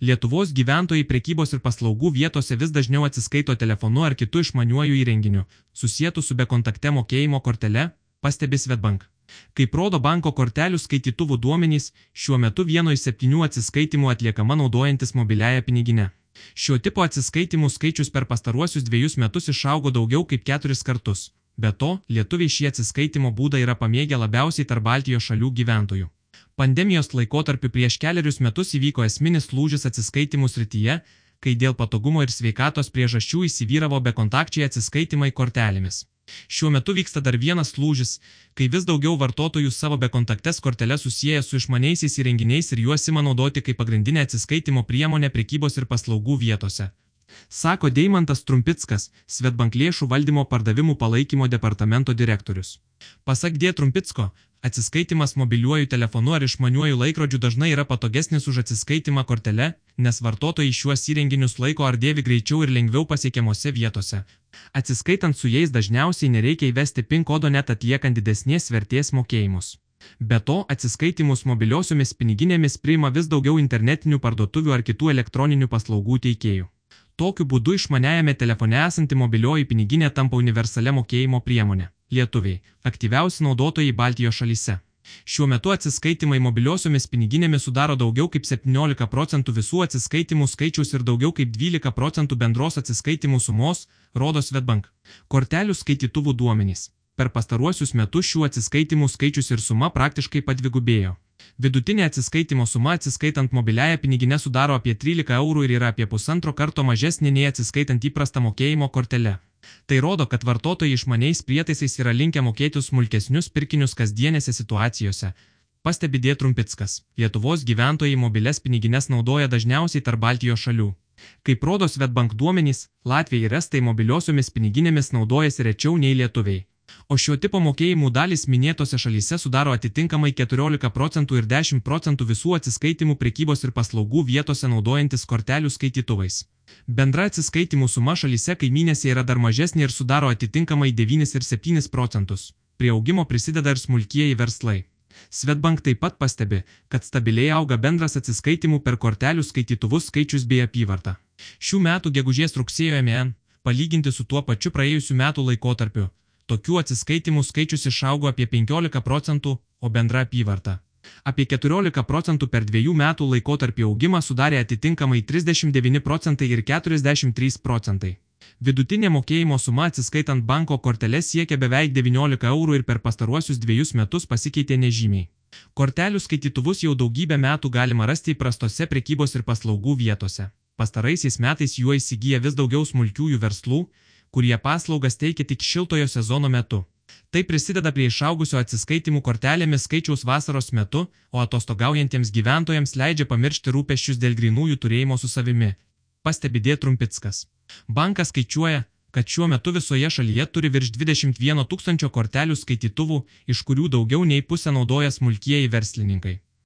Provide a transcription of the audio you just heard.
Lietuvos gyventojai prekybos ir paslaugų vietose vis dažniau atsiskaito telefonu ar kitu išmaniuoju įrenginiu, susijętu su bekontakte mokėjimo kortele, pastebi Svetbank. Kaip rodo banko kortelių skaitytuvų duomenys, šiuo metu vieno iš septynių atsiskaitimų atliekama naudojantis mobiliają piniginę. Šio tipo atsiskaitimų skaičius per pastaruosius dviejus metus išaugo daugiau kaip keturis kartus. Be to, lietuviai šį atsiskaitimo būdą yra pamėgę labiausiai tarp Baltijos šalių gyventojų. Pandemijos laikotarpiu prieš keliarius metus įvyko esminis lūžis atsiskaitimų srityje, kai dėl patogumo ir sveikatos priežasčių įsivyravo bekontakčiai atsiskaitimai kortelėmis. Šiuo metu vyksta dar vienas lūžis, kai vis daugiau vartotojų savo bekontaktes korteles susiję su išmaniaisiais įrenginiais ir juos ima naudoti kaip pagrindinė atsiskaitimo priemonė prekybos ir paslaugų vietose. Sako Deimantas Trumpickas, Svetbank lėšų valdymo pardavimų palaikymo departamento direktorius. Pasak D. Trumpicko, Atsiskaitimas mobiliuoju telefonu ar išmaniuoju laikrodžiu dažnai yra patogesnis už atsiskaitimą kortele, nes vartotojai šiuos įrenginius laiko ar dėvi greičiau ir lengviau pasiekiamose vietose. Atsiskaitant su jais dažniausiai nereikia įvesti PIN kodo net atliekant didesnės vertės mokėjimus. Be to, atsiskaitimus mobiliosiomis piniginėmis priima vis daugiau internetinių parduotuvių ar kitų elektroninių paslaugų teikėjų. Tokiu būdu išmaniajame telefone esanti mobilioji piniginė tampa universalia mokėjimo priemonė. Lietuviai - aktyviausi naudotojai Baltijos šalyse. Šiuo metu atsiskaitimai mobiliosiomis piniginėmis sudaro daugiau kaip 17 procentų visų atsiskaitimų skaičius ir daugiau kaip 12 procentų bendros atsiskaitimų sumos, rodo Svetbank. Kortelių skaitytuvų duomenys. Per pastaruosius metus šių atsiskaitimų skaičius ir suma praktiškai padvigubėjo. Vidutinė atsiskaitimo suma atsiskaitant mobiliają piniginę sudaro apie 13 eurų ir yra apie pusantro karto mažesnė nei atsiskaitant įprastą mokėjimo kortelę. Tai rodo, kad vartotojai išmaniais prietaisais yra linkę mokėti smulkesnius pirkinius kasdienėse situacijose. Pastebi D. Trumpickas, Lietuvos gyventojai mobiles pinigines naudoja dažniausiai tarp Baltijos šalių. Kaip rodo Svetbank duomenys, Latvijai ir Estai mobiliosiomis piniginėmis naudojasi rečiau nei lietuviai. O šio tipo mokėjimų dalis minėtose šalyse sudaro atitinkamai 14 procentų ir 10 procentų visų atsiskaitimų prekybos ir paslaugų vietose naudojantis kortelių skaitytuvais. Bendra atsiskaitimų suma šalyse kaiminėse yra dar mažesnė ir sudaro atitinkamai 9 ir 7 procentus. Prie augimo prisideda ir smulkieji verslai. Svetbank taip pat pastebi, kad stabiliai auga bendras atsiskaitimų per kortelių skaitytuvus skaičius bei apyvarta. Šių metų gegužės rugsėjo MN, palyginti su tuo pačiu praėjusiu metų laikotarpiu, tokių atsiskaitimų skaičius išaugo apie 15 procentų, o bendra apyvarta Apie 14 procentų per dviejų metų laikotarpį augimą sudarė atitinkamai 39 procentai ir 43 procentai. Vidutinė mokėjimo suma atsiskaitant banko korteles siekia beveik 19 eurų ir per pastaruosius dviejus metus pasikeitė nežymiai. Kortelių skaitytuvus jau daugybę metų galima rasti įprastose prekybos ir paslaugų vietose. Pastaraisiais metais juo įsigyja vis daugiau smulkiųjų verslų, kurie paslaugas teikia tik šiltojo sezono metu. Tai prisideda prie išaugusio atsiskaitimų kortelėmis skaičiaus vasaros metu, o atostogaujantiems gyventojams leidžia pamiršti rūpeščius dėl grinųjų turėjimo su savimi. Pastebi D. Trumpickas. Bankas skaičiuoja, kad šiuo metu visoje šalyje turi virš 21 tūkstančio kortelių skaitytuvų, iš kurių daugiau nei pusę naudoja smulkieji verslininkai.